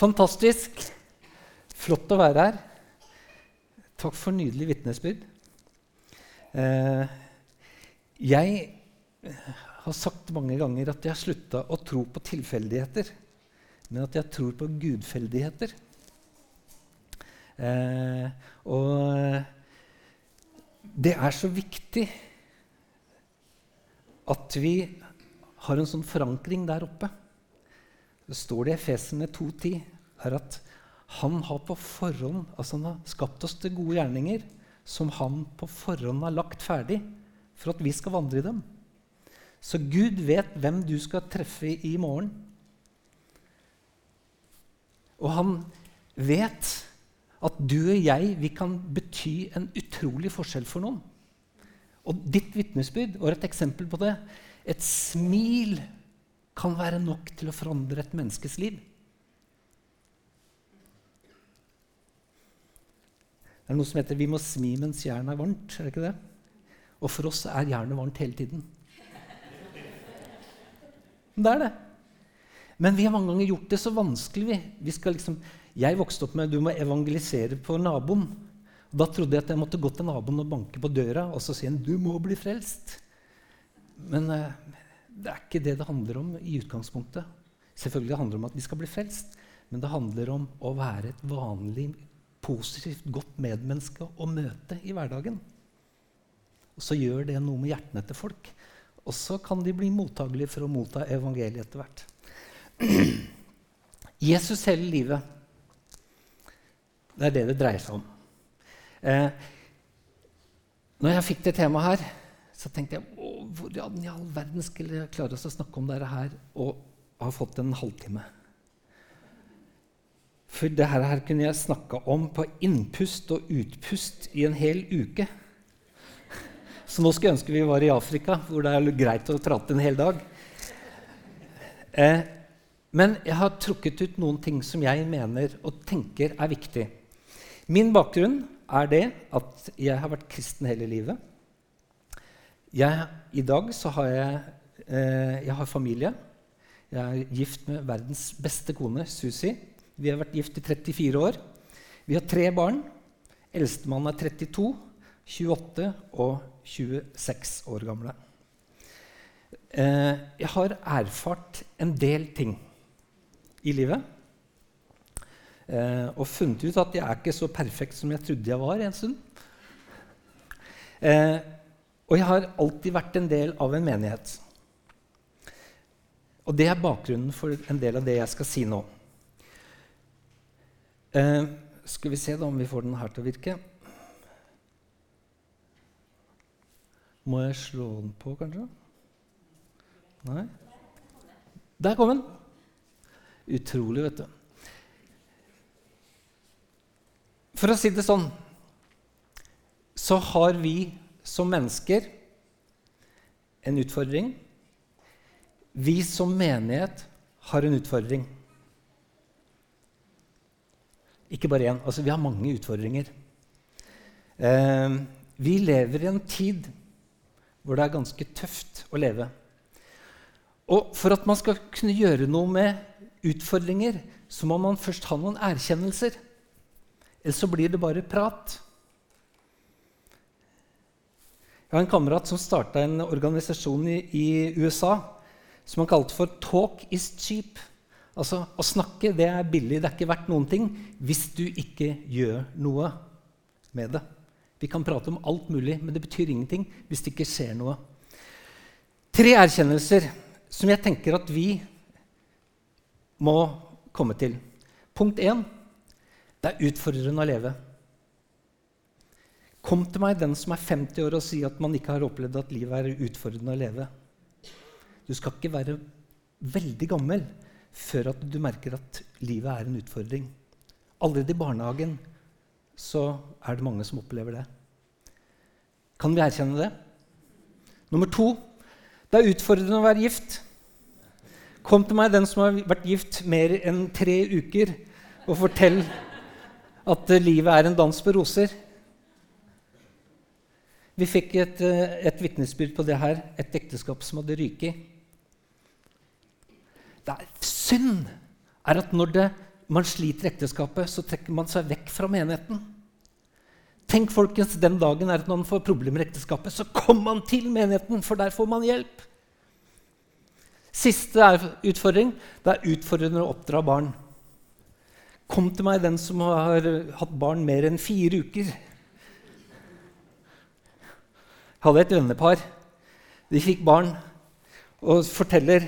Fantastisk. Flott å være her. Takk for nydelig vitnesbyrd. Eh, jeg har sagt mange ganger at jeg har slutta å tro på tilfeldigheter, men at jeg tror på gudfeldigheter. Eh, og det er så viktig at vi har en sånn forankring der oppe. Det står det i Efesene 2,10 er at han har på forhånd, altså han har skapt oss til gode gjerninger som han på forhånd har lagt ferdig for at vi skal vandre i dem. Så Gud vet hvem du skal treffe i morgen. Og han vet at du og jeg vi kan bety en utrolig forskjell for noen. Og ditt vitnesbyrd var et eksempel på det. Et smil kan være nok til å forandre et menneskes liv. Det er noe som heter 'vi må smi mens jernet er varmt'. er det ikke det? Og for oss er jernet varmt hele tiden. Det er det. Men vi har mange ganger gjort det så vanskelig. Vi, vi skal liksom, jeg vokste opp med du må evangelisere på naboen. Da trodde jeg at jeg måtte gå til naboen og banke på døra og så si en du må bli frelst. Men eh, det er ikke det det handler om i utgangspunktet. Selvfølgelig handler det om at vi skal bli frelst, men det handler om å være et vanlig, positivt, godt medmenneske å møte i hverdagen. Og så gjør det noe med hjertene til folk. Og så kan de bli mottagelige for å motta evangeliet etter hvert. Jesus hele livet. Det er det det dreier seg om. Eh, når jeg fikk det temaet her, så tenkte jeg hvordan i all verden skulle jeg klare oss å snakke om dette her og ha fått en halvtime? For det her kunne jeg snakka om på innpust og utpust i en hel uke. Så nå skulle jeg ønske vi var i Afrika, hvor det er greit å prate en hel dag. Eh, men jeg har trukket ut noen ting som jeg mener og tenker er viktig. Min bakgrunn er det at jeg har vært kristen hele livet. Jeg, I dag så har jeg, eh, jeg har familie. Jeg er gift med verdens beste kone, Susi. Vi har vært gift i 34 år. Vi har tre barn. Eldstemann er 32, 28 og 26 år gamle. Eh, jeg har erfart en del ting i livet. Eh, og funnet ut at jeg er ikke så perfekt som jeg trodde jeg var en stund. Eh, og jeg har alltid vært en del av en menighet. Og det er bakgrunnen for en del av det jeg skal si nå. Eh, skal vi se da om vi får den her til å virke. Må jeg slå den på, kanskje? Nei? Der kom den! Utrolig, vet du. For å si det sånn så har vi som mennesker en utfordring. Vi som menighet har en utfordring. Ikke bare én. Altså, vi har mange utfordringer. Eh, vi lever i en tid hvor det er ganske tøft å leve. Og for at man skal kunne gjøre noe med utfordringer, så må man først ha noen erkjennelser. Ellers så blir det bare prat. Jeg har en kamerat som starta en organisasjon i, i, USA som han kalte for 'Talk is cheap'. Altså, Å snakke det er billig, det er ikke verdt noen ting hvis du ikke gjør noe med det. Vi kan prate om alt mulig, men det betyr ingenting hvis det ikke skjer noe. Tre erkjennelser som jeg tenker at vi må komme til. Punkt én det er utfordrende å leve. Kom til meg, den som er 50 år, og si at man ikke har opplevd at livet er utfordrende å leve. Du skal ikke være veldig gammel før at du merker at livet er en utfordring. Allerede i barnehagen så er det mange som opplever det. Kan vi erkjenne det? Nummer to det er utfordrende å være gift. Kom til meg, den som har vært gift mer enn tre uker, og fortell at livet er en dans på roser. Vi fikk et, eh, et vitnesbyrd på det her, et ekteskap som hadde ryket. Det er synd er at når det man sliter i ekteskapet, så trekker man seg vekk fra menigheten. Tenk folkens, Den dagen er at når man får problemer i ekteskapet, så kommer man til menigheten, for der får man hjelp. Siste utfordring det er utfordrende å oppdra barn. Kom til meg, den som har hatt barn mer enn fire uker. Jeg hadde et vennepar. De fikk barn og forteller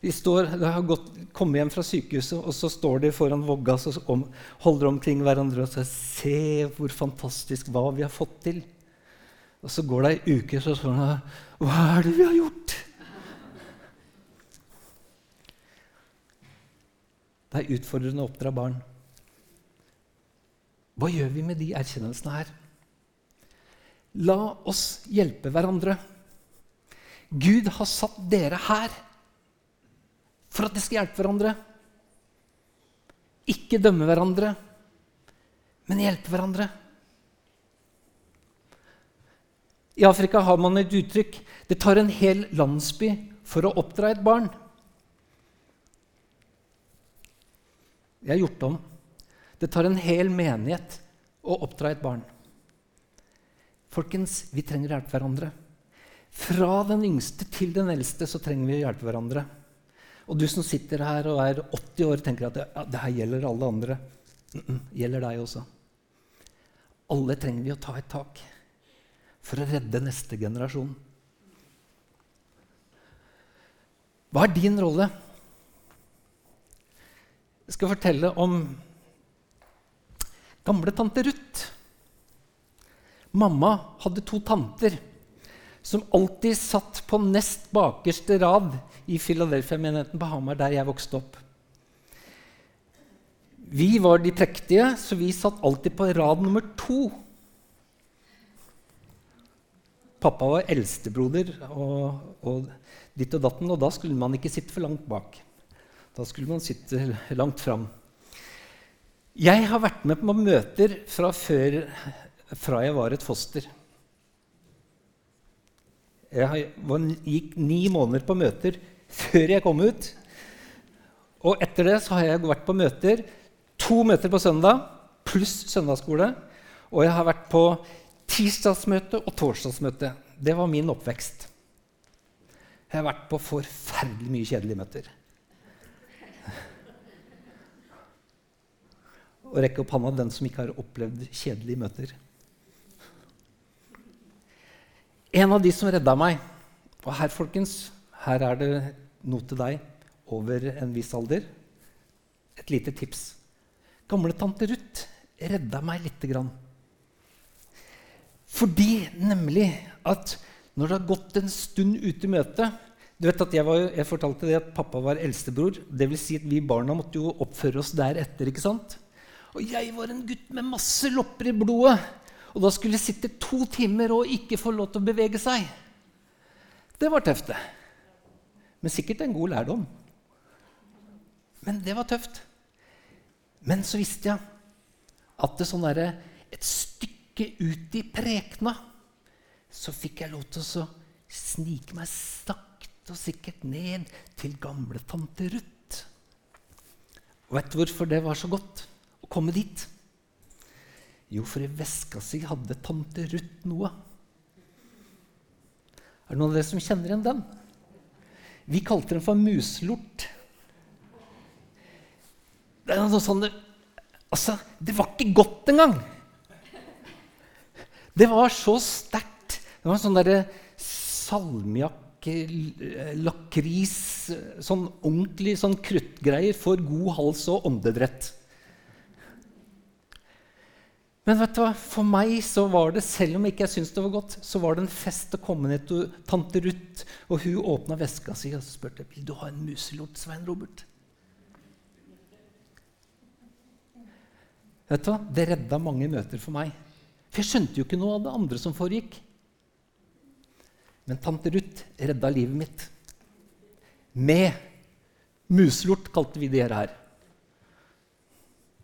de står, de har gått, kommet hjem fra sykehuset, og så står de foran vogga og holder omkring hverandre og sier 'Se hvor fantastisk hva vi har fått til.' Og så går det ei uke, så står de 'Hva er det vi har gjort?' Det er utfordrende å oppdra barn. Hva gjør vi med de erkjennelsene her? La oss hjelpe hverandre. Gud har satt dere her for at de skal hjelpe hverandre. Ikke dømme hverandre, men hjelpe hverandre. I Afrika har man et uttrykk det tar en hel landsby for å oppdra et barn. Jeg har gjort om. Det tar en hel menighet å oppdra et barn. Folkens, vi trenger å hjelpe hverandre. Fra den yngste til den eldste så trenger vi å hjelpe hverandre. Og du som sitter her og er 80 år, tenker at ja, det her gjelder alle andre. Mm -mm, gjelder deg også. Alle trenger vi å ta et tak for å redde neste generasjon. Hva er din rolle? Jeg skal fortelle om gamle tante Ruth. Mamma hadde to tanter som alltid satt på nest bakerste rad i Philadelphia-menigheten på Hamar, der jeg vokste opp. Vi var de prektige, så vi satt alltid på rad nummer to. Pappa var eldstebroder og, og ditt og datten, og da skulle man ikke sitte for langt bak. Da skulle man sitte langt fram. Jeg har vært med på møter fra før fra jeg var et foster. Jeg gikk ni måneder på møter før jeg kom ut. Og etter det så har jeg vært på møter. To møter på søndag pluss søndagsskole. Og jeg har vært på tirsdagsmøte og torsdagsmøte. Det var min oppvekst. Jeg har vært på forferdelig mye kjedelige møter. Og rekke opp hånda den som ikke har opplevd kjedelige møter. En av de som redda meg Og her, folkens, her er det noe til deg over en viss alder. Et lite tips. Gamle tante Ruth redda meg lite grann. Fordi nemlig at når det har gått en stund ute i møtet du vet at jeg, var, jeg fortalte det at pappa var eldstebror. Det vil si at vi barna måtte jo oppføre oss deretter. ikke sant? Og jeg var en gutt med masse lopper i blodet. Og da skulle sitte to timer og ikke få lov til å bevege seg. Det var tøft, det. Men sikkert en god lærdom. Men det var tøft. Men så visste jeg at det sånn der, et stykke ut i Prekena så fikk jeg lov til å snike meg sakte og sikkert ned til gamle tante Ruth. Og vet du hvorfor det var så godt å komme dit? Jo, for i veska si hadde tante Ruth noe. Er det noen av dere som kjenner igjen den? Vi kalte den for muslort. Det er noe sånn, altså, det var ikke godt engang! Det var så sterkt. Det var sånn derre salmiakk, lakris Sånn ordentlig sånn kruttgreier for god hals og åndedrett. Men vet du hva? for meg så var det, selv om ikke jeg syntes det var godt, så var det en fest å komme ned til tante Ruth. Og hun åpna veska si og spurte vil du ha en muselort, Svein Robert. Vet du hva? Det redda mange møter for meg. For jeg skjønte jo ikke noe av det andre som foregikk. Men tante Ruth redda livet mitt. Med muselort, kalte vi det her. Er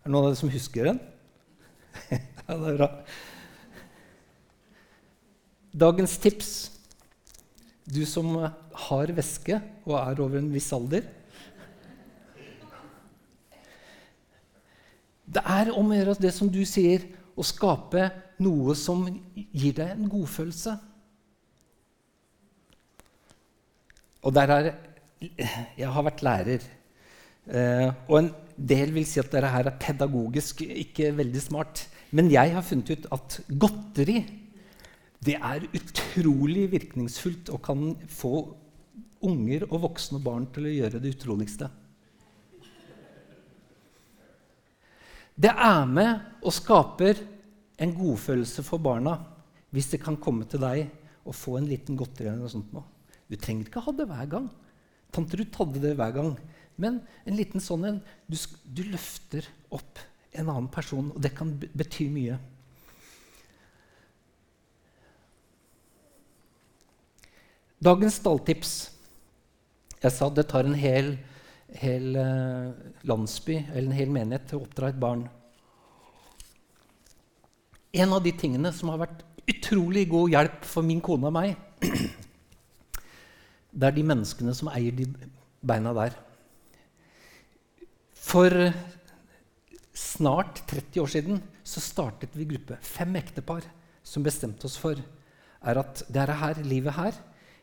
det noen av dere som husker den? Ja, det er bra. Dagens tips. Du som har væske og er over en viss alder. Det er om å gjøre det som du sier, å skape noe som gir deg en godfølelse. Og der er Jeg har vært lærer. Eh, og en del vil si at dette her er pedagogisk ikke veldig smart. Men jeg har funnet ut at godteri det er utrolig virkningsfullt og kan få unger og voksne barn til å gjøre det utroligste. Det er med og skaper en godfølelse for barna hvis det kan komme til deg og få en liten godteri. eller noe sånt nå. Du trenger ikke ha det hver gang. Tante Ruth hadde det hver gang. Men en liten sånn en du, du, løfter opp en annen person, og det kan bety mye. Dagens stalltips Jeg sa det tar en hel, hel uh, landsby eller en hel menighet til å oppdra et barn. En av de tingene som har vært utrolig god hjelp for min kone og meg, det er de menneskene som eier de beina der. For snart 30 år siden så startet vi gruppe. Fem ektepar som bestemte oss for er at det er her, livet her.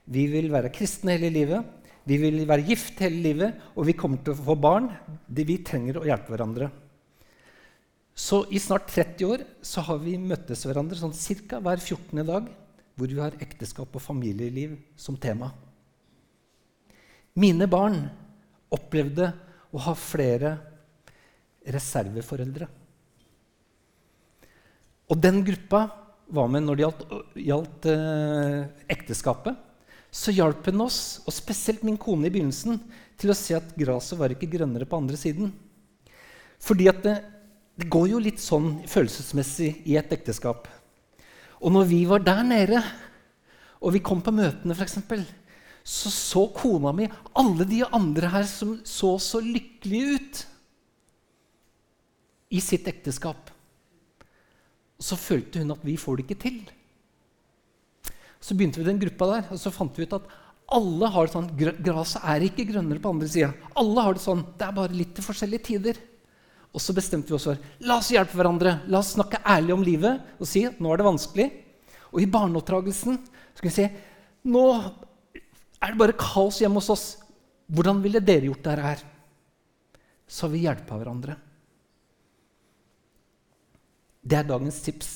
Vi vil være kristne hele livet. Vi vil være gift hele livet, og vi kommer til å få barn. Vi trenger å hjelpe hverandre. Så i snart 30 år så har vi møttes hverandre sånn ca. hver 14. dag, hvor vi har ekteskap og familieliv som tema. Mine barn opplevde å ha flere reserveforeldre. Og den gruppa var med når det gjaldt, gjaldt eh, ekteskapet. Så hjalp hun oss, og spesielt min kone i begynnelsen, til å se at gresset var ikke grønnere på andre siden. Fordi at det, det går jo litt sånn følelsesmessig i et ekteskap. Og når vi var der nede, og vi kom på møtene, f.eks., så så kona mi alle de andre her som så så lykkelige ut i sitt ekteskap. Så følte hun at vi får det ikke til. Så begynte vi den gruppa der, og så fant vi ut at alle har det sånn Gresset er ikke grønnere på andre sida. Alle har det sånn. Det er bare litt til forskjellige tider. Og så bestemte vi oss for la oss hjelpe hverandre. La oss snakke ærlig om livet og si at nå er det vanskelig. Og i barneoppdragelsen skal vi si nå er det bare kaos hjemme hos oss. Hvordan ville dere gjort dette her? Så vi hjelpa hverandre. Det er dagens tips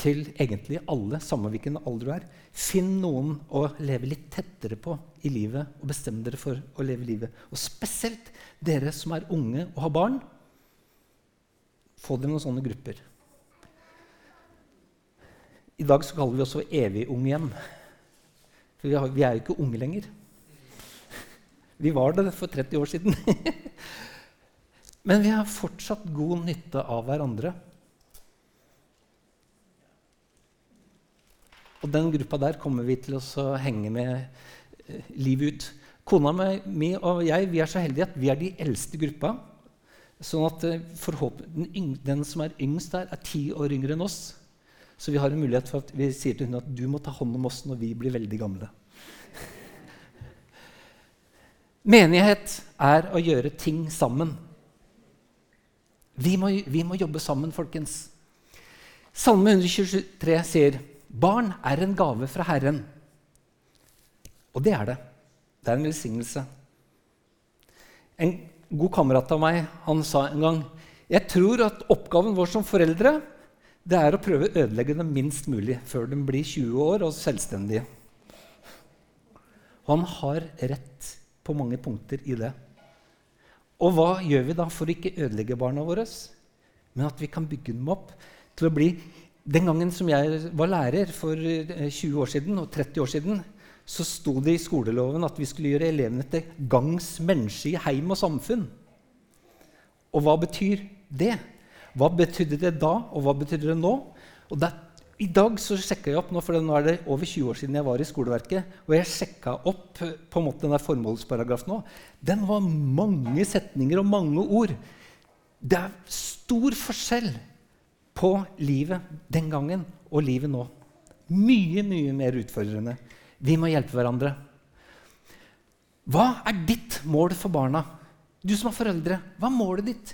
til egentlig alle, samme hvilken alder du er. Finn noen å leve litt tettere på i livet og bestem dere for å leve livet. Og spesielt dere som er unge og har barn. Få dere noen sånne grupper. I dag så kaller vi oss for evig unge hjem. For vi, har, vi er jo ikke unge lenger. Vi var det for 30 år siden. Men vi har fortsatt god nytte av hverandre. Og den gruppa der kommer vi til å henge med eh, livet ut. Kona mi og jeg vi er så heldige at vi er de eldste gruppa. Sånn at eh, den, den som er yngst der, er ti år yngre enn oss. Så vi har en mulighet for at vi sier til henne at du må ta hånd om oss når vi blir veldig gamle. Menighet er å gjøre ting sammen. Vi må, vi må jobbe sammen, folkens. Salme 123 sier barn er en gave fra Herren. Og det er det. Det er en velsignelse. En god kamerat av meg han sa en gang jeg tror at oppgaven vår som foreldre det er å prøve å ødelegge dem minst mulig før de blir 20 år og selvstendige. Og han har rett på mange punkter i det. Og hva gjør vi da for å ikke ødelegge barna våre, men at vi kan bygge dem opp til å bli Den gangen som jeg var lærer for 20 eh, år siden og 30 år siden, så sto det i skoleloven at vi skulle gjøre elevene til gangs menneske i heim og samfunn. Og hva betyr det? Hva betydde det da, og hva betydde det nå? Og det, I dag så sjekka jeg opp, nå, for nå er det over 20 år siden jeg var i skoleverket, og jeg sjekka opp eh, på en måte den der formålsparagrafen nå. Den var mange setninger og mange ord. Det er stor forskjell på livet den gangen og livet nå. Mye, mye mer utfordrende. Vi må hjelpe hverandre. Hva er ditt mål for barna? Du som har foreldre, hva er målet ditt?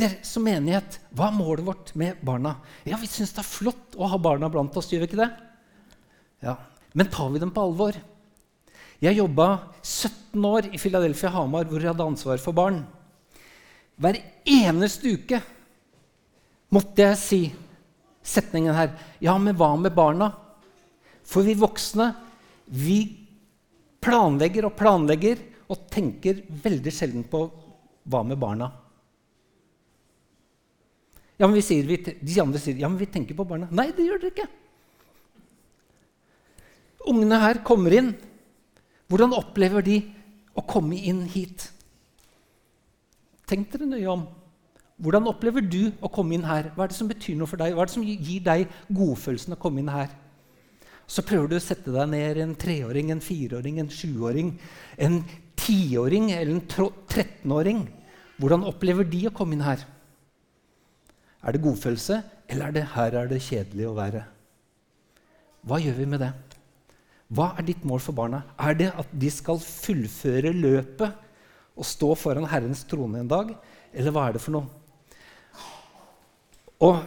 Dere som menighet, hva er målet vårt med barna? Ja, Vi syns det er flott å ha barna blant oss, gjør vi ikke det? Ja, Men tar vi dem på alvor? Jeg jobba 17 år i Philadelphia Hamar, hvor jeg hadde ansvar for barn. Hver eneste uke måtte jeg si setningen her. Ja, men hva med barna? For vi voksne, vi planlegger og planlegger og tenker veldig sjelden på hva med barna. Ja, men vi sier, vi, De andre sier ja, men vi tenker på barna. Nei, det gjør dere ikke. Ungene her kommer inn. Hvordan opplever de å komme inn hit? Tenk dere nøye om. Hvordan opplever du å komme inn her? Hva er det som betyr noe for deg? Hva er det som gir deg godfølelsen å komme inn her? Så prøver du å sette deg ned en treåring, en fireåring, en sjuåring, en tiåring eller en trettenåring. Hvordan opplever de å komme inn her? Er det godfølelse, eller er det her er det kjedelig å være? Hva gjør vi med det? Hva er ditt mål for barna? Er det at de skal fullføre løpet og stå foran Herrens trone en dag, eller hva er det for noe? Og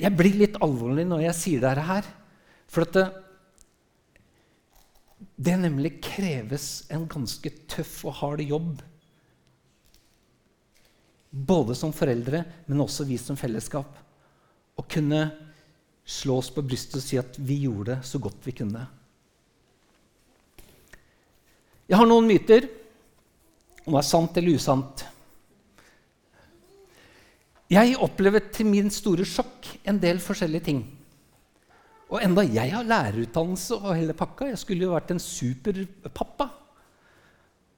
jeg blir litt alvorlig når jeg sier dette her. For at det, det nemlig kreves en ganske tøff og hard jobb. Både som foreldre, men også vi som fellesskap. Å kunne slå oss på brystet og si at vi gjorde det så godt vi kunne. Jeg har noen myter om det er sant eller usant. Jeg opplever til min store sjokk en del forskjellige ting. Og enda jeg har lærerutdannelse og hele pakka, jeg skulle jo vært en superpappa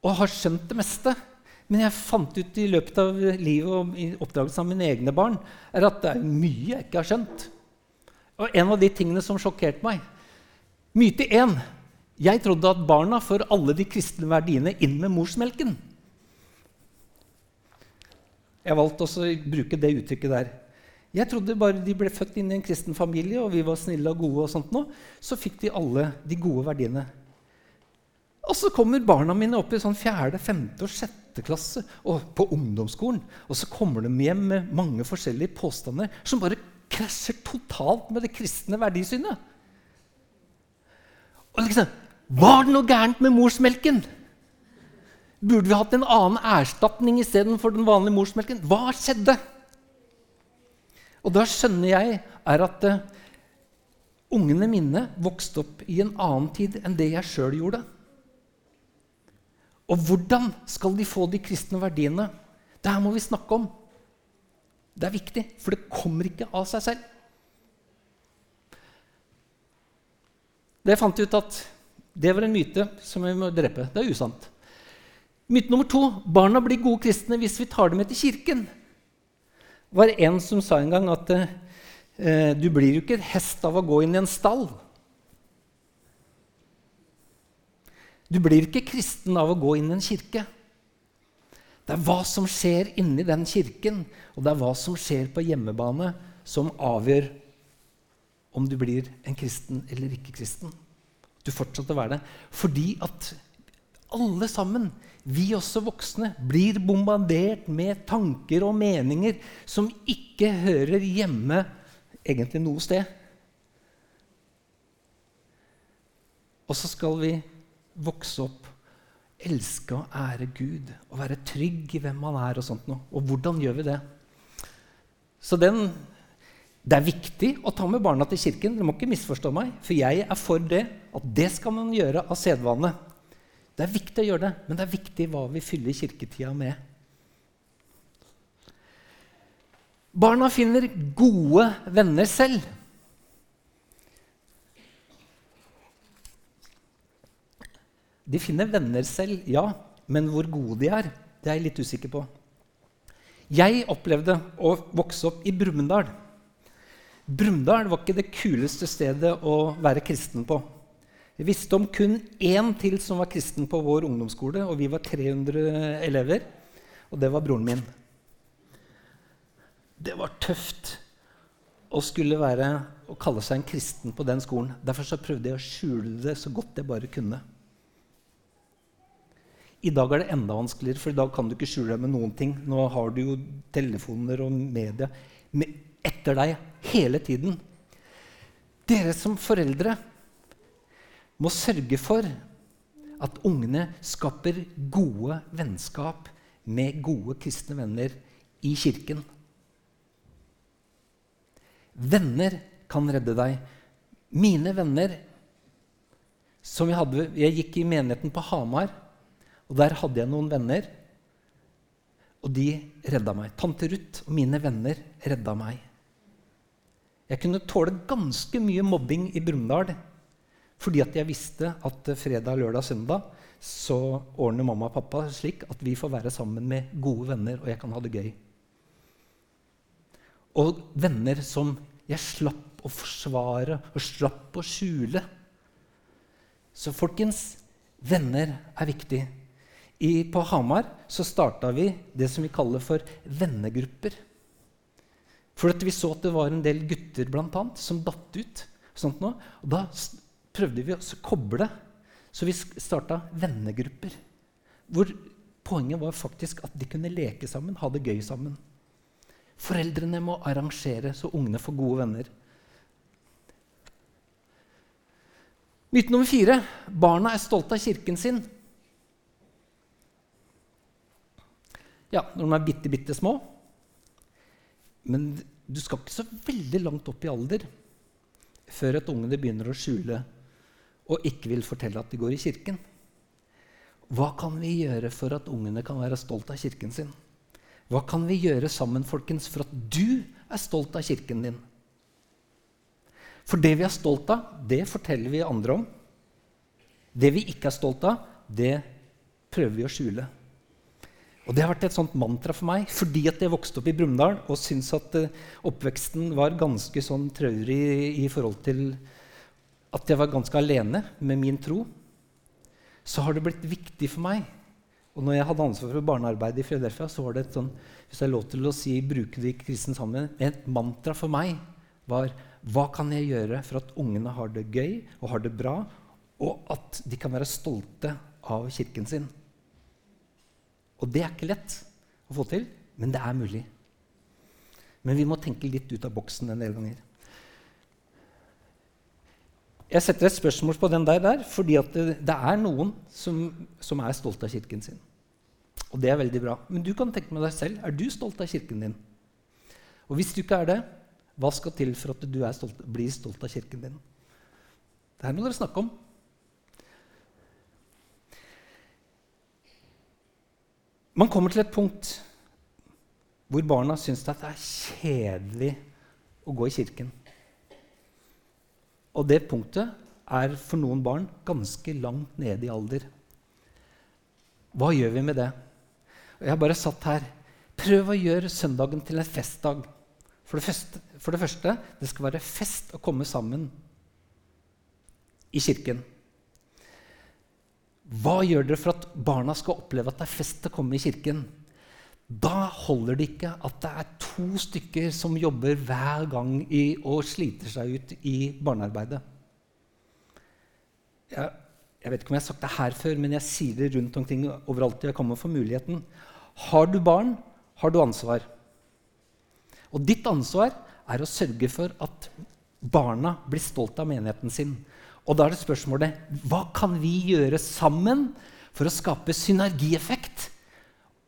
og har skjønt det meste. Men jeg fant ut i løpet av livet og oppdragelsen av mine egne barn er at det er mye jeg ikke har skjønt. Og en av de tingene som sjokkerte meg Myte én. Jeg trodde at barna får alle de kristne verdiene inn med morsmelken. Jeg valgte også å bruke det uttrykket der. Jeg trodde bare de ble født inn i en kristen familie, og vi var snille og gode, og sånt nå, så fikk de alle de gode verdiene. Og så kommer barna mine opp i sånn fjerde, femte og sjette klasse og på ungdomsskolen. Og så kommer de hjem med mange forskjellige påstander som bare krasjer totalt med det kristne verdisynet. Og liksom Var det noe gærent med morsmelken? Burde vi hatt en annen erstatning istedenfor den vanlige morsmelken? Hva skjedde? Og da skjønner jeg er at uh, ungene mine vokste opp i en annen tid enn det jeg sjøl gjorde. Og hvordan skal de få de kristne verdiene? Det her må vi snakke om. Det er viktig, for det kommer ikke av seg selv. Det fant ut at det var en myte som vi må drepe. Det er usant. Myte nummer to barna blir gode kristne hvis vi tar dem med til kirken. Det var en som sa en gang at eh, du blir jo ikke hest av å gå inn i en stall. Du blir ikke kristen av å gå inn i en kirke. Det er hva som skjer inni den kirken, og det er hva som skjer på hjemmebane, som avgjør om du blir en kristen eller ikke kristen. Du fortsetter å være det. Fordi at alle sammen vi også voksne blir bombardert med tanker og meninger som ikke hører hjemme egentlig noe sted. Og så skal vi vokse opp, elske og ære Gud og være trygg i hvem han er. Og sånt noe. Og hvordan gjør vi det? Så den, Det er viktig å ta med barna til kirken. Dere må ikke misforstå meg, for jeg er for det. At det skal man gjøre av sedvane. Det er viktig å gjøre det, men det er viktig hva vi fyller kirketida med. Barna finner gode venner selv. De finner venner selv, ja, men hvor gode de er, det er jeg litt usikker på. Jeg opplevde å vokse opp i Brumunddal. Brumunddal var ikke det kuleste stedet å være kristen på. Vi visste om kun én til som var kristen på vår ungdomsskole, og vi var 300 elever. Og det var broren min. Det var tøft å skulle være å kalle seg en kristen på den skolen. Derfor så prøvde jeg å skjule det så godt jeg bare kunne. I dag er det enda vanskeligere, for i dag kan du ikke skjule deg med noen ting. Nå har du jo telefoner og media etter deg hele tiden. Dere som foreldre må sørge for at ungene skaper gode vennskap med gode kristne venner i kirken. Venner kan redde deg. Mine venner som jeg hadde Jeg gikk i menigheten på Hamar, og der hadde jeg noen venner. Og de redda meg. Tante Ruth og mine venner redda meg. Jeg kunne tåle ganske mye mobbing i Brumunddal fordi at jeg visste at fredag, lørdag, søndag så ordner mamma og pappa slik at vi får være sammen med gode venner, og jeg kan ha det gøy. Og venner som jeg slapp å forsvare og slapp å skjule. Så folkens, venner er viktig. I, på Hamar så starta vi det som vi kaller for vennegrupper. For vi så at det var en del gutter blant annet, som datt ut. Sånt noe. Og da prøvde vi å koble. Så vi starta vennegrupper. Hvor poenget var faktisk at de kunne leke sammen, ha det gøy sammen. Foreldrene må arrangere så ungene får gode venner. Myte nummer fire barna er stolte av kirken sin. Ja, når de er bitte, bitte små. Men du skal ikke så veldig langt opp i alder før at ungene begynner å skjule og ikke vil fortelle at de går i kirken. Hva kan vi gjøre for at ungene kan være stolt av kirken sin? Hva kan vi gjøre sammen folkens, for at du er stolt av kirken din? For det vi er stolt av, det forteller vi andre om. Det vi ikke er stolt av, det prøver vi å skjule. Og Det har vært et sånt mantra for meg fordi at jeg vokste opp i Brumunddal og syntes at uh, oppveksten var ganske sånn traurig i forhold til at jeg var ganske alene med min tro. Så har det blitt viktig for meg. Og når jeg hadde ansvar for barnearbeidet i Philadelphia, så var det et sånn, hvis jeg lov til å si, bruke det i kristen sammen, et mantra for meg var hva kan jeg gjøre for at ungene har det gøy og har det bra, og at de kan være stolte av kirken sin? Og det er ikke lett å få til, men det er mulig. Men vi må tenke litt ut av boksen en del ganger. Jeg setter et spørsmål på den der, der fordi det, det, er noen som, som, er stolt av kirken sin. Og det er veldig bra. Men du kan tenke med deg selv er du stolt av kirken din. Og hvis du ikke er det, hva skal til for at du stolt, blir stolt av kirken din? Det her må dere snakke om. Man kommer til et punkt hvor barna syns det er kjedelig å gå i kirken. Og det punktet er for noen barn ganske langt nede i alder. Hva gjør vi med det? Jeg har bare satt her Prøv å gjøre søndagen til en festdag. For det, første, for det første, det skal være fest å komme sammen i kirken. Hva gjør dere for at barna skal oppleve at det er fest å komme i kirken? Da holder det ikke at det er to stykker som jobber hver gang i, og sliter seg ut i barnearbeidet. Jeg, jeg, vet ikke om jeg har sagt det her før, men jeg sier det rundt omkring overalt jeg kommer for muligheten. Har du barn, har du ansvar. Og ditt ansvar er å sørge for at barna blir stolt av menigheten sin. Og da er det spørsmålet hva kan vi gjøre sammen for å skape synergieffekt?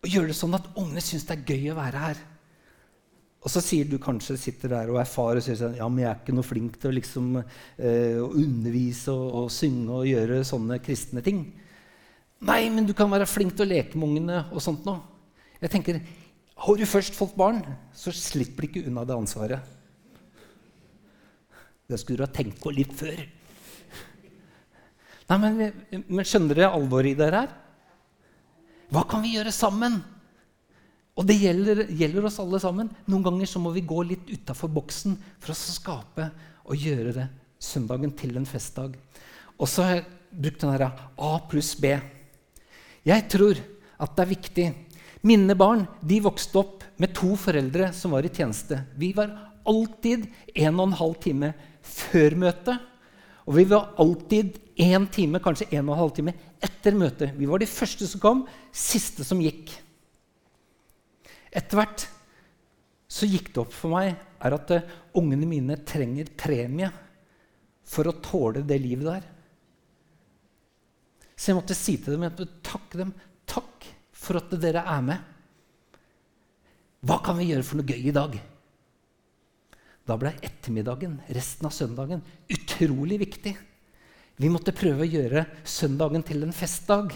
Og gjøre det sånn at ungene syns det er gøy å være her. Og så sier du kanskje sitter der og erfarer og sier sånn, ja, men jeg er ikke noe flink til å liksom, eh, undervise og, og, synge og gjøre sånne kristne ting. Nei, men du kan være flink til å leke med ungene og sånt noe. Jeg tenker, Har du først fått barn, så slipper du ikke unna det ansvaret. Det skulle du ha tenkt på litt før. Nei, men, men skjønner dere alvoret i det her? Hva kan vi gjøre sammen? Og det gjelder, gjelder, oss alle sammen. Noen ganger så må vi gå litt utafor boksen for å skape og gjøre det søndagen til en festdag. Og så har jeg brukt den her A pluss B. Jeg tror at det er viktig. Mine barn de vokste opp med to foreldre som var i tjeneste. Vi var alltid en og en halv time før møtet Og vi var alltid én time, kanskje en og en halv time etter møtet. Vi var de første som kom, siste som gikk. Etter hvert så gikk det opp for meg er at uh, ungene mine trenger premie for å tåle det livet der. Så jeg måtte si til dem, jeg måtte dem takk for at dere er med. Hva kan vi gjøre for noe gøy i dag? Da ble ettermiddagen, resten av søndagen, utrolig viktig. Vi måtte prøve å gjøre søndagen til en festdag.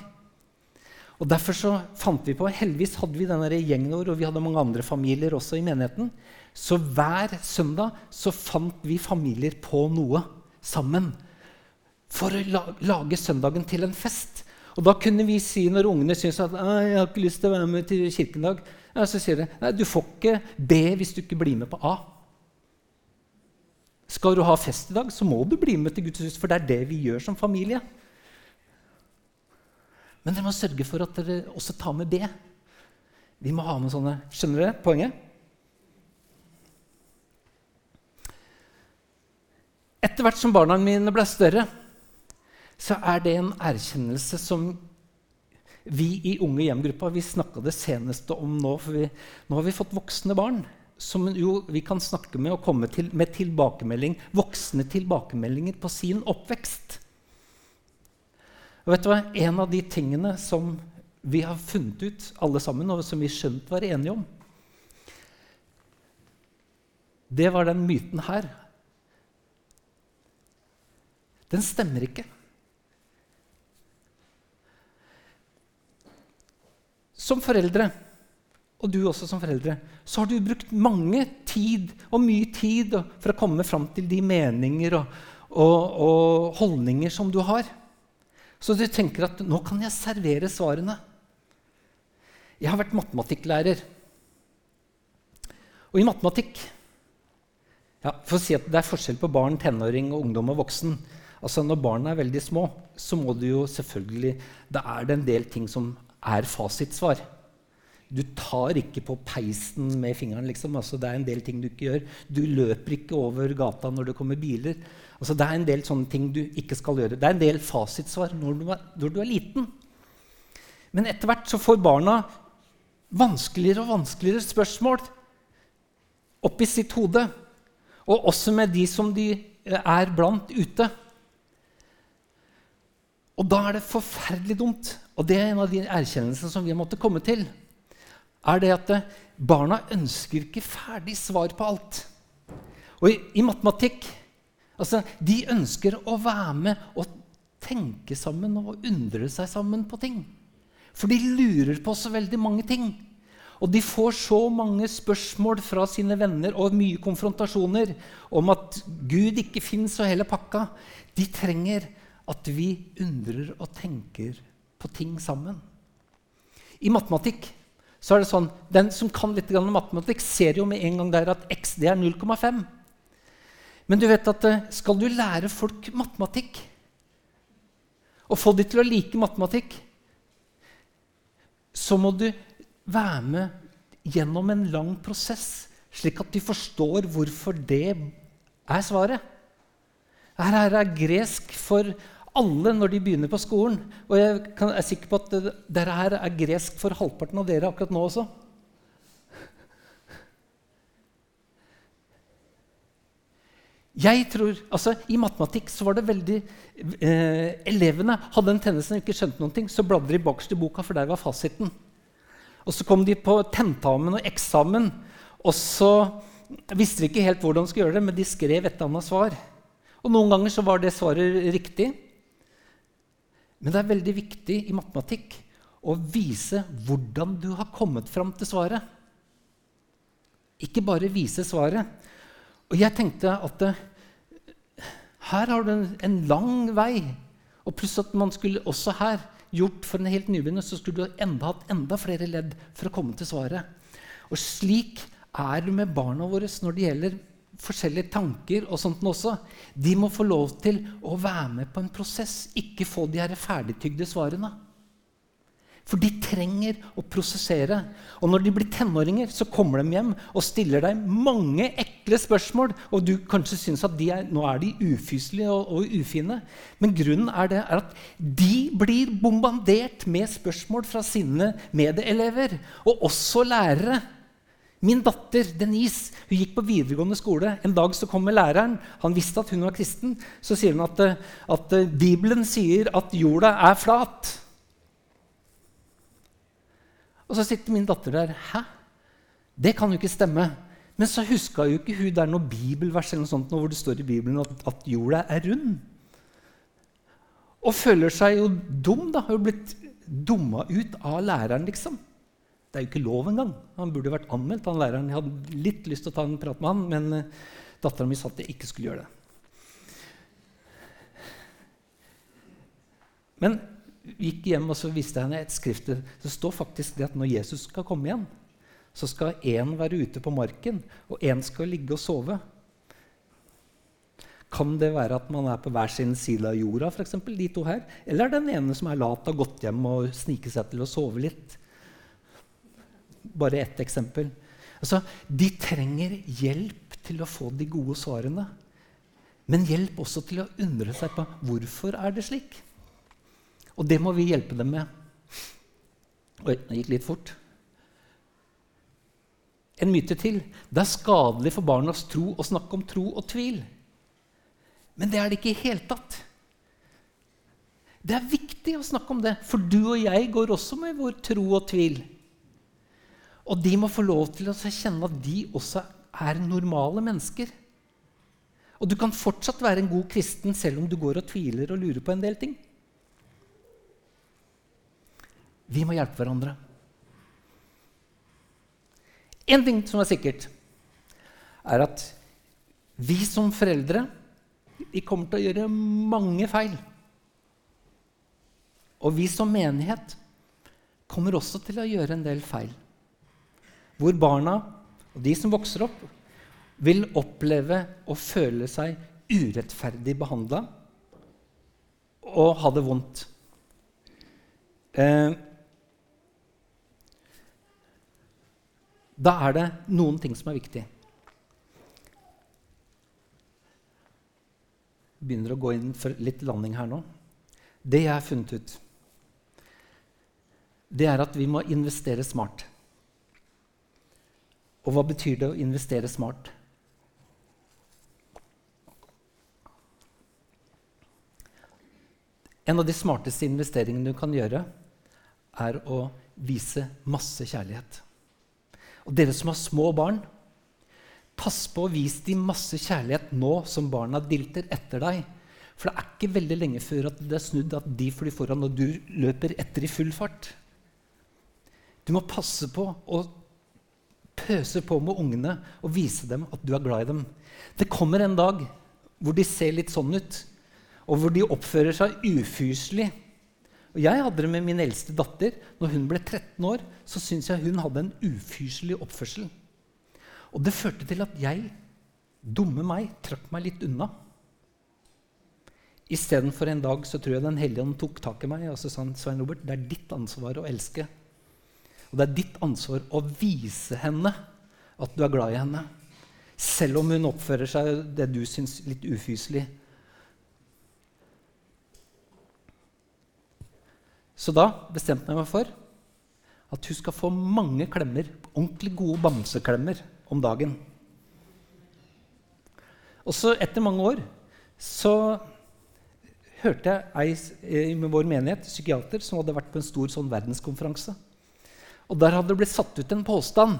Og Derfor så fant vi på Heldigvis hadde vi denne gjengen vår, og vi hadde mange andre familier også i menigheten. Så hver søndag så fant vi familier på noe sammen for å lage søndagen til en fest. Og da kunne vi si, når ungene syntes at jeg har ikke lyst til å være med til kirken ja, så sier de nei, du får ikke B hvis du ikke blir med på A. Skal du ha fest i dag, så må du bli med til Guds hus, for det er det vi gjør som familie. Men dere må sørge for at dere også tar med B. Vi må ha med sånne Skjønner dere poenget? Etter hvert som barna mine ble større, så er det en erkjennelse som vi i Unge hjem-gruppa vi snakka det seneste om nå. For vi, nå har vi fått voksne barn som jo vi kan snakke med og komme til med tilbakemelding, voksne tilbakemeldinger på sin oppvekst. Og vet du hva? En av de tingene som vi har funnet ut, alle sammen, og som vi skjønt var enige om, det var den myten her. Den stemmer ikke. Som foreldre, og du også som foreldre, så har du brukt mange tid og mye tid for å komme fram til de meninger og, og, og holdninger som du har. Så du tenker at 'nå kan jeg servere svarene'. Jeg har vært matematikklærer. Og i matematikk ja, For å si at det er forskjell på barn, tenåring, og ungdom og voksen. Altså Når barna er veldig små, så må du jo selvfølgelig Da er det en del ting som er fasitsvar. Du tar ikke på peisen med fingeren. liksom. Altså, det er en del ting du ikke gjør. Du løper ikke over gata når det kommer biler. Altså, det er en del sånne ting du ikke skal gjøre. Det er en del fasitsvar når du er, når du er liten. Men etter hvert så får barna vanskeligere og vanskeligere spørsmål oppi sitt hode. Og også med de som de eh, er blant ute. Og da er det forferdelig dumt. Og det er en av de erkjennelsene som vi måtte komme til er det at eh, barna ønsker ikke ferdig svar på alt. Og i, i matematikk altså, De ønsker å være med og tenke sammen og undre seg sammen på ting. For de lurer på så veldig mange ting. Og de får så mange spørsmål fra sine venner og mye konfrontasjoner om at Gud ikke fins og hele pakka. De trenger at vi undrer og tenker på ting sammen. I matematikk så er det sånn, Den som kan litt matematikk, ser jo med en gang der at x det er 0,5. Men du vet at eh, skal du lære folk matematikk, og få dem til å like matematikk, så må du være med gjennom en lang prosess, slik at de forstår hvorfor det er svaret. Her er gresk for alle når de begynner på skolen. Og jeg er sikker på at dette her er gresk for halvparten av dere akkurat nå også. Jeg tror, altså I matematikk så var det veldig eh, Elevene hadde en tendens til ikke skjønte noen ting, så bladde de bakerst i boka, for der var fasiten. Og Så kom de på tentamen og eksamen, og så visste de ikke helt hvordan de skulle gjøre det, men de skrev et eller annet svar. Og Noen ganger så var det svaret riktig, men det er veldig viktig i matematikk å vise hvordan du har kommet fram til svaret. Ikke bare vise svaret. Og jeg tenkte at eh, her har du en, en, lang vei. Og pluss at man skulle også her gjort for en helt nybegynner, så skulle du enda hatt enda flere ledd for å komme til svaret. Og slik er det med barna våre når det gjelder forskjellige tanker og sånt også. De må få lov til å være med på en prosess, ikke få de her ferdigtygde svarene. For de trenger å prosessere. Og når de blir tenåringer, så kommer de hjem og stiller deg mange ekle spørsmål. Og du kanskje syns at er, nå er de ufyselige og, og, ufine. Men grunnen er, det, er at de blir bombardert med spørsmål fra sine medelever. Og også lærere. Min datter Denise hun gikk på videregående skole. En dag så kommer læreren. Han visste at hun var kristen. Så sier hun at, at Bibelen sier at jorda er flat. Og så sitter min datter der. Hæ? Det kan jo ikke stemme. Men så huska jo ikke hun det er noe bibelvers eller noe sånt, hvor det står i Bibelen at, at jorda er rund. Og føler seg jo dum. da, Har jo blitt dumma ut av læreren, liksom. Det er jo ikke lov engang. Han burde vært anmeldt. han læreren. Jeg hadde litt lyst til å ta en prat med han, men uh, dattera mi sa at jeg ikke skulle gjøre det. Men vi gikk hjem og så viste henne et skrift. Det står faktisk det at når Jesus skal komme igjen, så skal én være ute på marken, og én skal ligge og sove. Kan det være at man er på hver sin side av jorda, for eksempel, de to her? Eller er det den ene som er lat, har gått hjem og sniket seg til å sove litt? Bare ett eksempel. Altså, de trenger hjelp til å få de gode svarene. Men hjelp også til å undre seg på hvorfor er det slik. Og det må vi hjelpe dem med. Oi, det gikk litt fort. En myte til. Det er skadelig for barnas tro å snakke om tro og tvil. Men det er det ikke i hele tatt. Det er viktig å snakke om det, for du og jeg går også med vår tro og tvil. Og de må få lov til å kjenne at de også er normale mennesker. Og du kan fortsatt være en god kristen selv om du går og tviler og lurer på en del ting. Vi må hjelpe hverandre. Én ting som er sikkert, er at vi som foreldre vi kommer til å gjøre mange feil. Og vi som menighet kommer også til å gjøre en del feil. Hvor barna og de som vokser opp, vil oppleve å føle seg urettferdig behandla og ha det vondt. Eh, Da er det noen ting som er viktig. begynner å gå inn for litt landing her nå. Det jeg har funnet ut, det er at vi må investere smart. Og hva betyr det å investere smart? En av de smarteste investeringene du kan gjøre, er å vise masse kjærlighet. Og dere som har små barn, pass på å vise dem masse kjærlighet nå som barna dilter etter deg. For det er ikke veldig lenge før at det er snudd at de flyr foran og du løper etter i full fart. Du må passe på å pøse på med ungene og vise dem at du er glad i dem. Det kommer en dag hvor de ser litt sånn ut, og hvor de oppfører seg ufyselig og Jeg hadde det med min eldste datter. Når hun ble 13 år, så syntes jeg hun hadde en ufyselig oppførsel. Og det førte til at jeg, dumme meg, trakk meg litt unna. Istedenfor en dag så tror jeg Den hellige ånd tok tak i meg og så sa han, Svein Robert, det er ditt ansvar å elske. Og det er ditt ansvar å vise henne at du er glad i henne. Selv om hun oppfører seg det du syns litt ufyselig. Så da bestemte jeg meg for at hun skal få mange klemmer, ordentlig gode bamseklemmer om dagen. Og så etter mange år så hørte jeg ei med vår menighet, psykiater, som hadde vært på en stor sånn verdenskonferanse. Og Der hadde det blitt satt ut en påstand.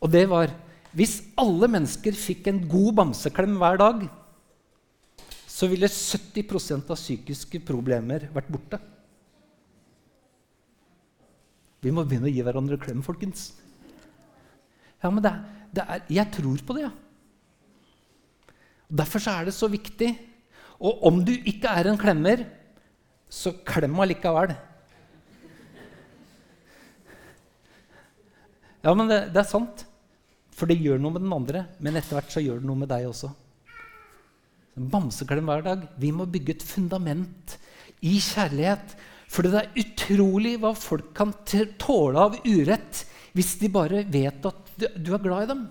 Og det var hvis alle mennesker fikk en god bamseklem hver dag, så ville 70% av psykiske problemer vært borte. Vi må begynne å gi hverandre klem, folkens. Ja, men det, det er, Jeg tror på det, ja. Derfor er det så viktig. Og om du ikke er en klemmer, så klem allikevel. Ja, men det, det, er sant. For det gjør noe med den andre, men etter hvert så gjør det noe med deg også. Bamseklem hver dag. Vi må bygge et fundament i kjærlighet For det er utrolig hva folk kan tåle av urett hvis de bare vet at du er glad i dem.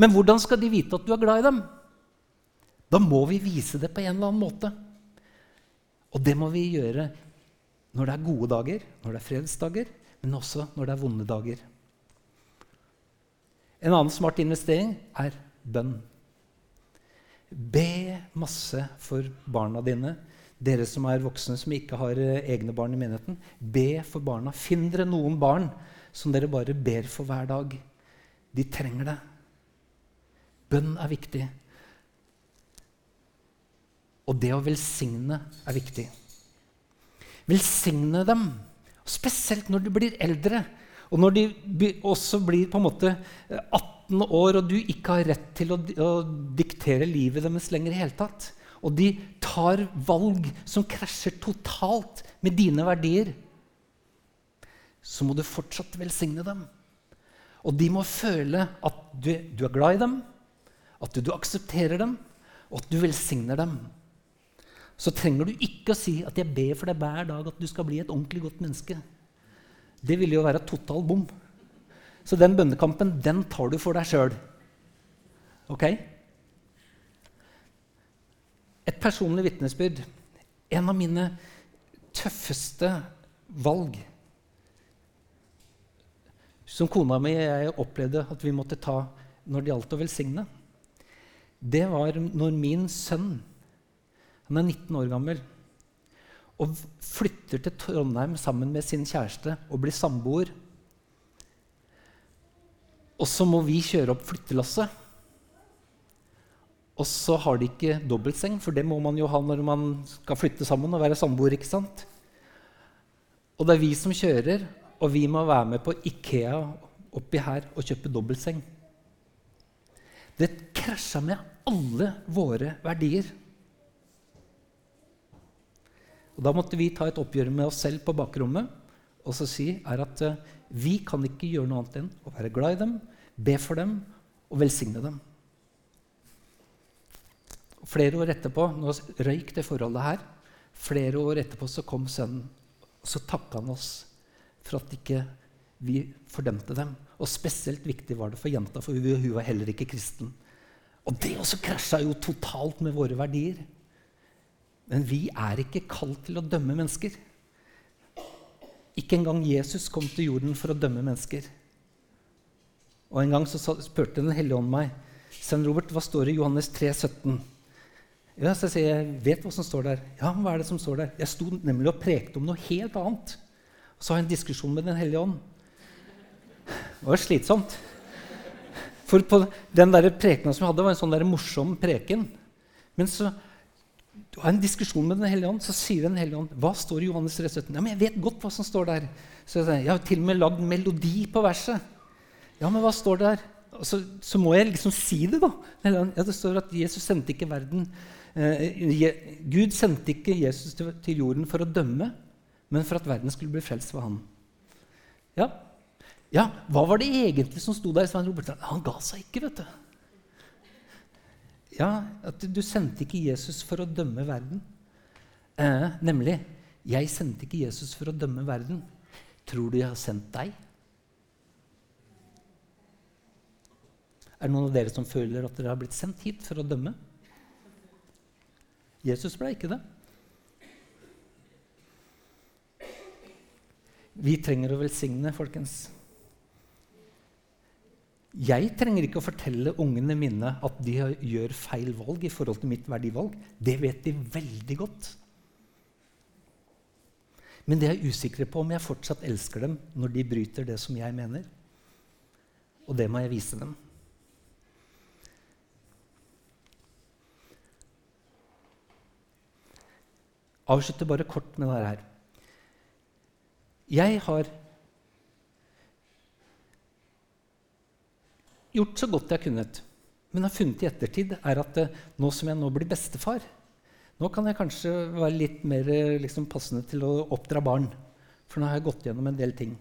Men hvordan skal de vite at du er glad i dem? Da må vi vise det på en eller annen måte. Og det må vi gjøre når det er gode dager, når det er fredsdager, men også når det er vonde dager. En annen smart investering er bønn. Be masse for barna dine. Dere som er voksne som ikke har eh, egne barn i menigheten, be for barna. Finn dere noen barn som dere bare ber for hver dag. De trenger det. Bønn er viktig. Og det å velsigne er viktig. Velsigne dem, spesielt når du blir eldre. Og når de også blir på en måte 18 år, og du ikke har rett til å, å diktere livet deres lenger i hele tatt, og de tar valg som krasjer totalt med dine verdier, så må du fortsatt velsigne dem. Og de må føle at du, du er glad i dem, at du, du aksepterer dem, og at du velsigner dem så trenger du ikke å si at 'jeg ber for deg hver dag at du skal bli et ordentlig godt menneske'. Det ville jo være total bom. Så den bønnekampen den tar du for deg sjøl. Ok? Et personlig vitnesbyrd. En av mine tøffeste valg som kona mi og jeg opplevde at vi måtte ta når det gjaldt å velsigne, det var når min sønn han er 19 år gammel og flytter til Trondheim sammen med sin kjæreste og blir samboer. Og så må vi kjøre opp flyttelasset. Og så har de ikke dobbeltseng, for det må man jo ha når man skal flytte sammen og være samboer. ikke sant? Og det er vi som kjører, og vi må være med på Ikea oppi her og kjøpe dobbeltseng. Det krasja med alle våre verdier. Og Da måtte vi ta et oppgjør med oss selv på bakrommet og så si er at uh, vi kan ikke gjøre noe annet enn å være glad i dem, be for dem og velsigne dem. Flere år etterpå nå røyk det forholdet her. Flere år etterpå så kom sønnen, og så takka han oss for at ikke vi fordømte dem. Og spesielt viktig var det for jenta, for hun var heller ikke kristen. Og det også krasja jo totalt med våre verdier. Men vi er ikke kalt til å dømme mennesker. Ikke engang Jesus kom til jorden for å dømme mennesker. Og En gang så spurte Den hellige ånd meg Svein Robert, hva står det i Johannes 3, 17? Ja, så jeg sier jeg vet hva som står der. Ja, hva er det som står der? Jeg sto nemlig og prekte om noe helt annet. Og så har jeg en diskusjon med Den hellige ånd. Det var slitsomt. For på den der prekena som jeg hadde, var en sånn der morsom preken. Men så du har en diskusjon med Den hellige ånd, så sier Den hellige ånd hva står i Johannes 3, 17? Ja, men jeg vet godt hva som står der. Så jeg, sier, jeg har til og med lagd melodi på verset. Ja, men hva står der? Så, så, må jeg liksom si det, da. Ja, det står at Jesus sendte ikke verden eh, Gud sendte ikke Jesus til, til, jorden for å dømme, men for at verden skulle bli frelst ved han. Ja. ja, hva var det egentlig som sto der? Svein Robert? Han ga seg ikke, vet du. Ja, at du sendte ikke Jesus for å dømme verden. Eh, nemlig Jeg sendte ikke Jesus for å dømme verden. Tror du jeg har sendt deg? Er det noen av dere som føler at dere har blitt sendt hit for å dømme? Jesus ble ikke det. Vi trenger å velsigne, folkens. Jeg trenger ikke å fortelle ungene mine at de gjør feil valg i forhold til mitt verdivalg. Det vet de veldig godt. Men det er jeg usikker på om jeg fortsatt elsker dem når de bryter det som jeg mener. Og det må jeg vise dem. Avslutter bare kort med dette her. Jeg har gjort så godt jeg kunne. Men har funnet i ettertid, er at uh, nå som jeg nå blir bestefar, nå kan jeg kanskje være litt mer liksom, passende til å oppdra barn. For nå har jeg gått gjennom en del ting.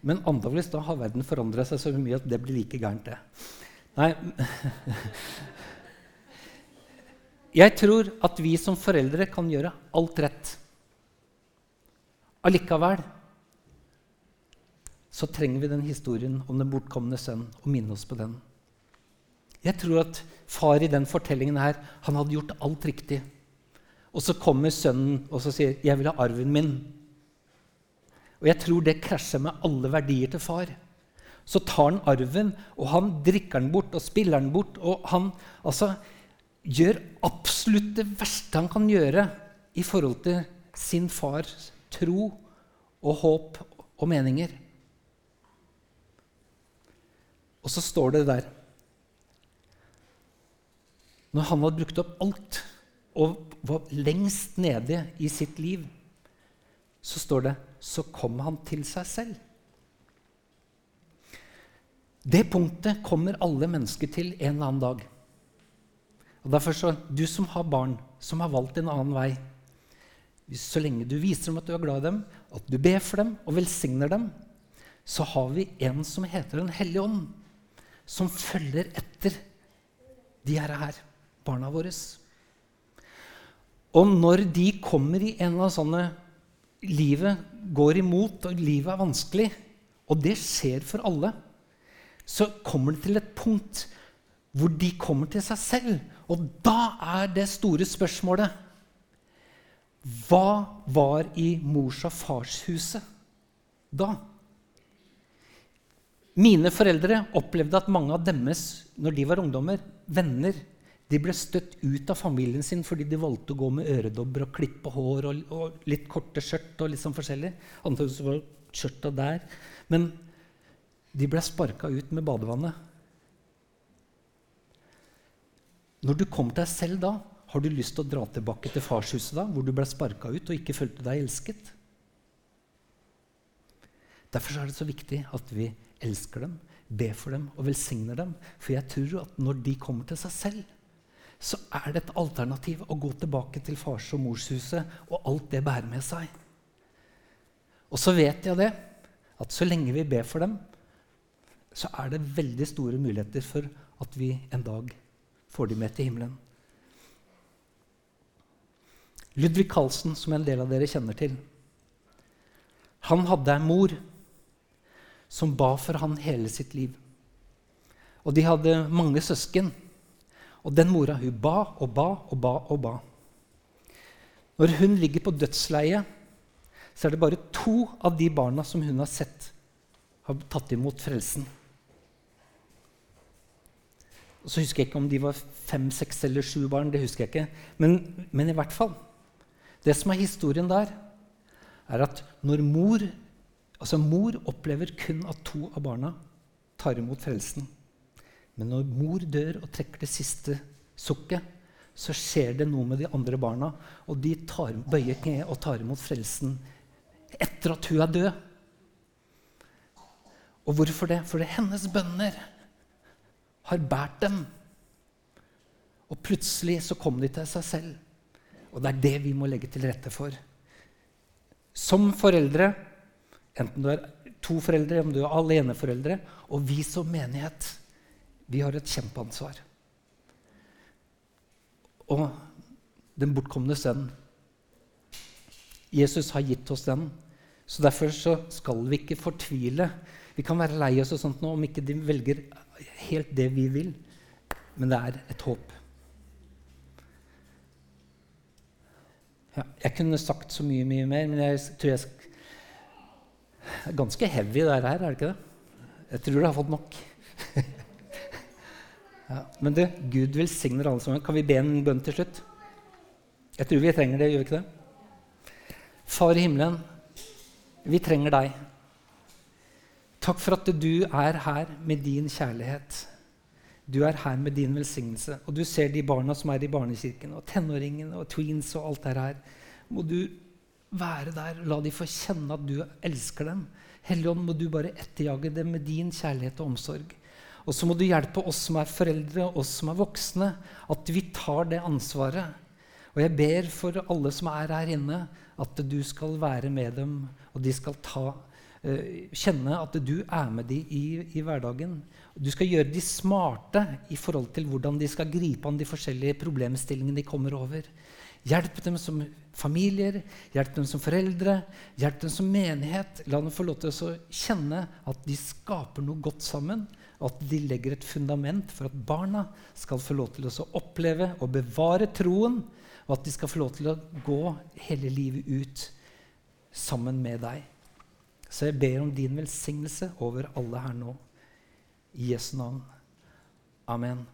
Men antakeligvis da har verden forandra seg så mye at det blir like gærent, det. Nei Jeg tror at vi som foreldre kan gjøre alt rett. allikevel så trenger vi den historien om den bortkomne sønn og minne oss på den. Jeg tror at far i den fortellingen her, han hadde gjort alt riktig. Og så kommer sønnen og så sier 'Jeg vil ha arven min'. Og jeg tror det krasjer med alle verdier til far. Så tar han arven, og han drikker den bort og spiller den bort. Og han altså, gjør absolutt det verste han kan gjøre i forhold til sin fars tro og håp og meninger. Og så står det der Når han hadde brukt opp alt og var lengst nede i sitt liv, så står det så kom han til seg selv. Det punktet kommer alle mennesker til en eller annen dag. Og derfor så, Du som har barn som har valgt en annen vei, så lenge du viser dem at du er glad i dem, at du ber for dem og velsigner dem, så har vi en som heter Den hellige ånd, som følger etter de her, her barna våre. Og når de kommer i en av sånne Livet går imot, og livet er vanskelig, og det skjer for alle, så kommer det til et punkt hvor de kommer til seg selv. Og da er det store spørsmålet Hva var i mors- og fars huset da? Mine foreldre opplevde at mange av deres når de var ungdommer, venner, de ble støtt ut av familien sin fordi de valgte å gå med øredobber og klippe hår og, og litt korte skjørt. og litt sånn forskjellig. Antakeligvis var skjørta der. Men de ble sparka ut med badevannet. Når du kom til deg selv da, har du lyst til å dra tilbake til farshuset da, hvor du ble sparka ut og ikke følte deg elsket? Derfor er det så viktig at vi elsker dem, ber for dem og velsigner dem. For jeg tror at når de kommer til seg selv, så er det et alternativ å gå tilbake til fars- og morshuset og alt det bærer med seg. Og så vet jeg det, at så lenge vi ber for dem, så er det veldig store muligheter for at vi en dag får dem med til himmelen. Ludvig Carlsen, som en del av dere kjenner til, han hadde en mor som ba for han hele sitt liv. Og de hadde mange søsken. Og den mora hun ba og ba og ba og ba. Når hun ligger på dødsleiet, så er det bare to av de barna som hun har sett, har tatt imot frelsen. Og så husker jeg ikke om de var fem, seks eller sju barn. det husker jeg ikke. Men, men i hvert fall. Det som er historien der, er at når mor Altså Mor opplever kun at to av barna tar imot frelsen. Men når mor dør og trekker det siste sukket, så skjer det noe med de andre barna, og de tar, bøyer kne og tar imot frelsen etter at hun er død. Og hvorfor det? Fordi hennes bønner har båret dem. Og plutselig så kom de til seg selv. Og det er det vi må legge til rette for. Som foreldre Enten du er to foreldre, om du er aleneforeldre. Og vi som menighet, vi har et kjempeansvar. Og den bortkomne sønnen Jesus har gitt oss den. Så Derfor så skal vi ikke fortvile. Vi kan være lei oss og sånt nå om ikke de velger helt det vi vil. Men det er et håp. Ja, jeg kunne sagt så mye, mye mer, men jeg tror jeg det er ganske heavy, det her, er det ikke det? Jeg tror du har fått nok. ja, men du, Gud velsigner alle sammen. Kan vi be en bønn til slutt? Jeg tror vi trenger det, gjør vi ikke det? Far i himmelen, vi trenger deg. Takk for at du er her med din kjærlighet. Du er her med din velsignelse. Og du ser de barna som er i barnekirken, og tenåringene og tweens og alt det her. Må du være der. La de få kjenne at du elsker dem. Helligånd, må du bare etterjage dem med din kjærlighet og omsorg. Og så må du hjelpe oss som er foreldre, oss som er voksne, at vi tar det ansvaret. Og jeg ber for alle som er her inne, at du skal være med dem, og de skal ta, uh, kjenne at du er med dem i, i hverdagen. Du skal gjøre de smarte i forhold til hvordan de skal gripe an de forskjellige problemstillingene de kommer over. Hjelp dem som familier, hjelp dem som foreldre, hjelp dem som menighet. La dem få lov til å kjenne at de skaper noe godt sammen. At de legger et fundament for at barna skal få lov til å oppleve og bevare troen. Og at de skal få lov til å gå hele livet ut sammen med deg. Så jeg ber om din velsignelse over alle her nå. I Jesu navn. Amen.